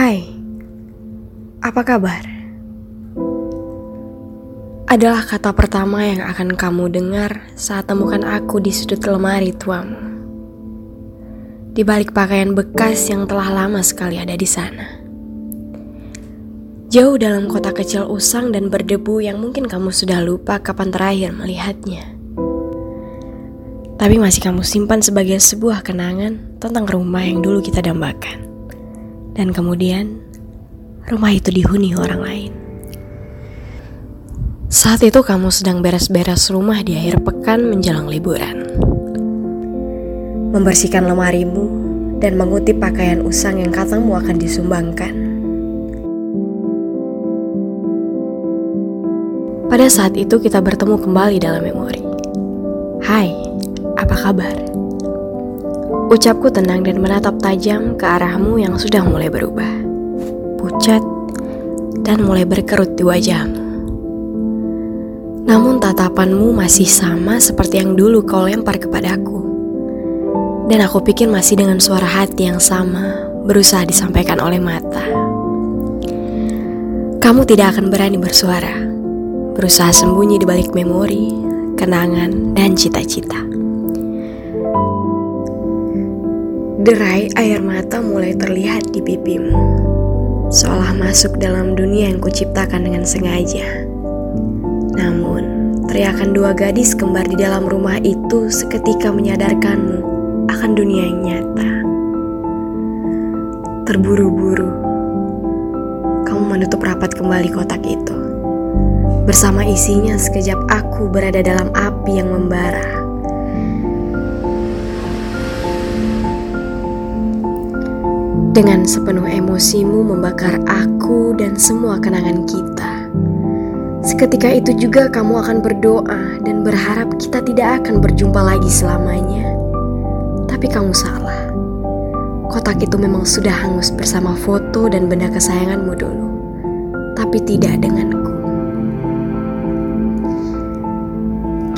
Hai, apa kabar? Adalah kata pertama yang akan kamu dengar saat temukan aku di sudut lemari tuamu. Di balik pakaian bekas yang telah lama sekali ada di sana. Jauh dalam kota kecil usang dan berdebu yang mungkin kamu sudah lupa kapan terakhir melihatnya. Tapi masih kamu simpan sebagai sebuah kenangan tentang rumah yang dulu kita dambakan. Dan kemudian, rumah itu dihuni orang lain. Saat itu kamu sedang beres-beres rumah di akhir pekan menjelang liburan. Membersihkan lemarimu dan mengutip pakaian usang yang katamu akan disumbangkan. Pada saat itu kita bertemu kembali dalam memori. Hai, apa kabar? Ucapku tenang dan menatap tajam ke arahmu yang sudah mulai berubah. Pucat dan mulai berkerut di wajahmu. Namun tatapanmu masih sama seperti yang dulu kau lempar kepadaku. Dan aku pikir masih dengan suara hati yang sama berusaha disampaikan oleh mata. Kamu tidak akan berani bersuara, berusaha sembunyi di balik memori, kenangan, dan cita-cita. Derai air mata mulai terlihat di pipimu, seolah masuk dalam dunia yang kuciptakan dengan sengaja. Namun, teriakan dua gadis kembar di dalam rumah itu seketika menyadarkanmu akan dunia yang nyata. Terburu-buru, kamu menutup rapat kembali kotak itu. Bersama isinya sekejap aku berada dalam api yang membara. Dengan sepenuh emosimu membakar aku dan semua kenangan kita. Seketika itu juga kamu akan berdoa dan berharap kita tidak akan berjumpa lagi selamanya. Tapi kamu salah. Kotak itu memang sudah hangus bersama foto dan benda kesayanganmu dulu. Tapi tidak denganku.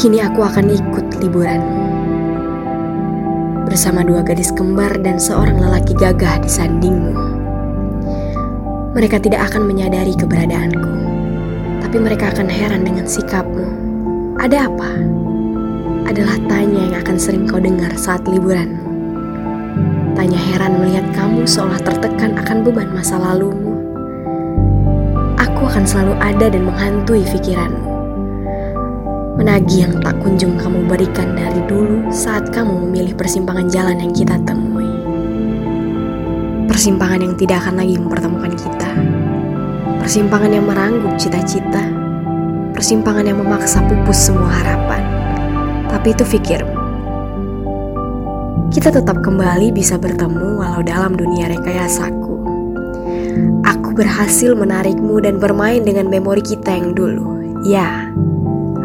Kini aku akan ikut liburanmu. Bersama dua gadis kembar dan seorang lelaki gagah di sandingmu. Mereka tidak akan menyadari keberadaanku tapi mereka akan heran dengan sikapmu. Ada apa? Adalah tanya yang akan sering kau dengar saat liburanmu. Tanya heran melihat kamu seolah tertekan akan beban masa lalumu. Aku akan selalu ada dan menghantui pikiranmu. Menagih yang tak kunjung kamu berikan dari dulu saat kamu memilih persimpangan jalan yang kita temui. Persimpangan yang tidak akan lagi mempertemukan kita Persimpangan yang meranggup cita-cita, persimpangan yang memaksa pupus semua harapan. Tapi itu pikirmu. Kita tetap kembali bisa bertemu walau dalam dunia rekayasaku. Aku berhasil menarikmu dan bermain dengan memori kita yang dulu. Ya,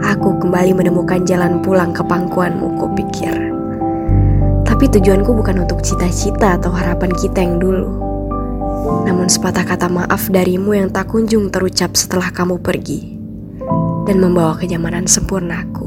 aku kembali menemukan jalan pulang ke pangkuanmu, kupikir. Tapi tujuanku bukan untuk cita-cita atau harapan kita yang dulu namun sepatah kata maaf darimu yang tak kunjung terucap setelah kamu pergi dan membawa kenyamanan sempurnaku.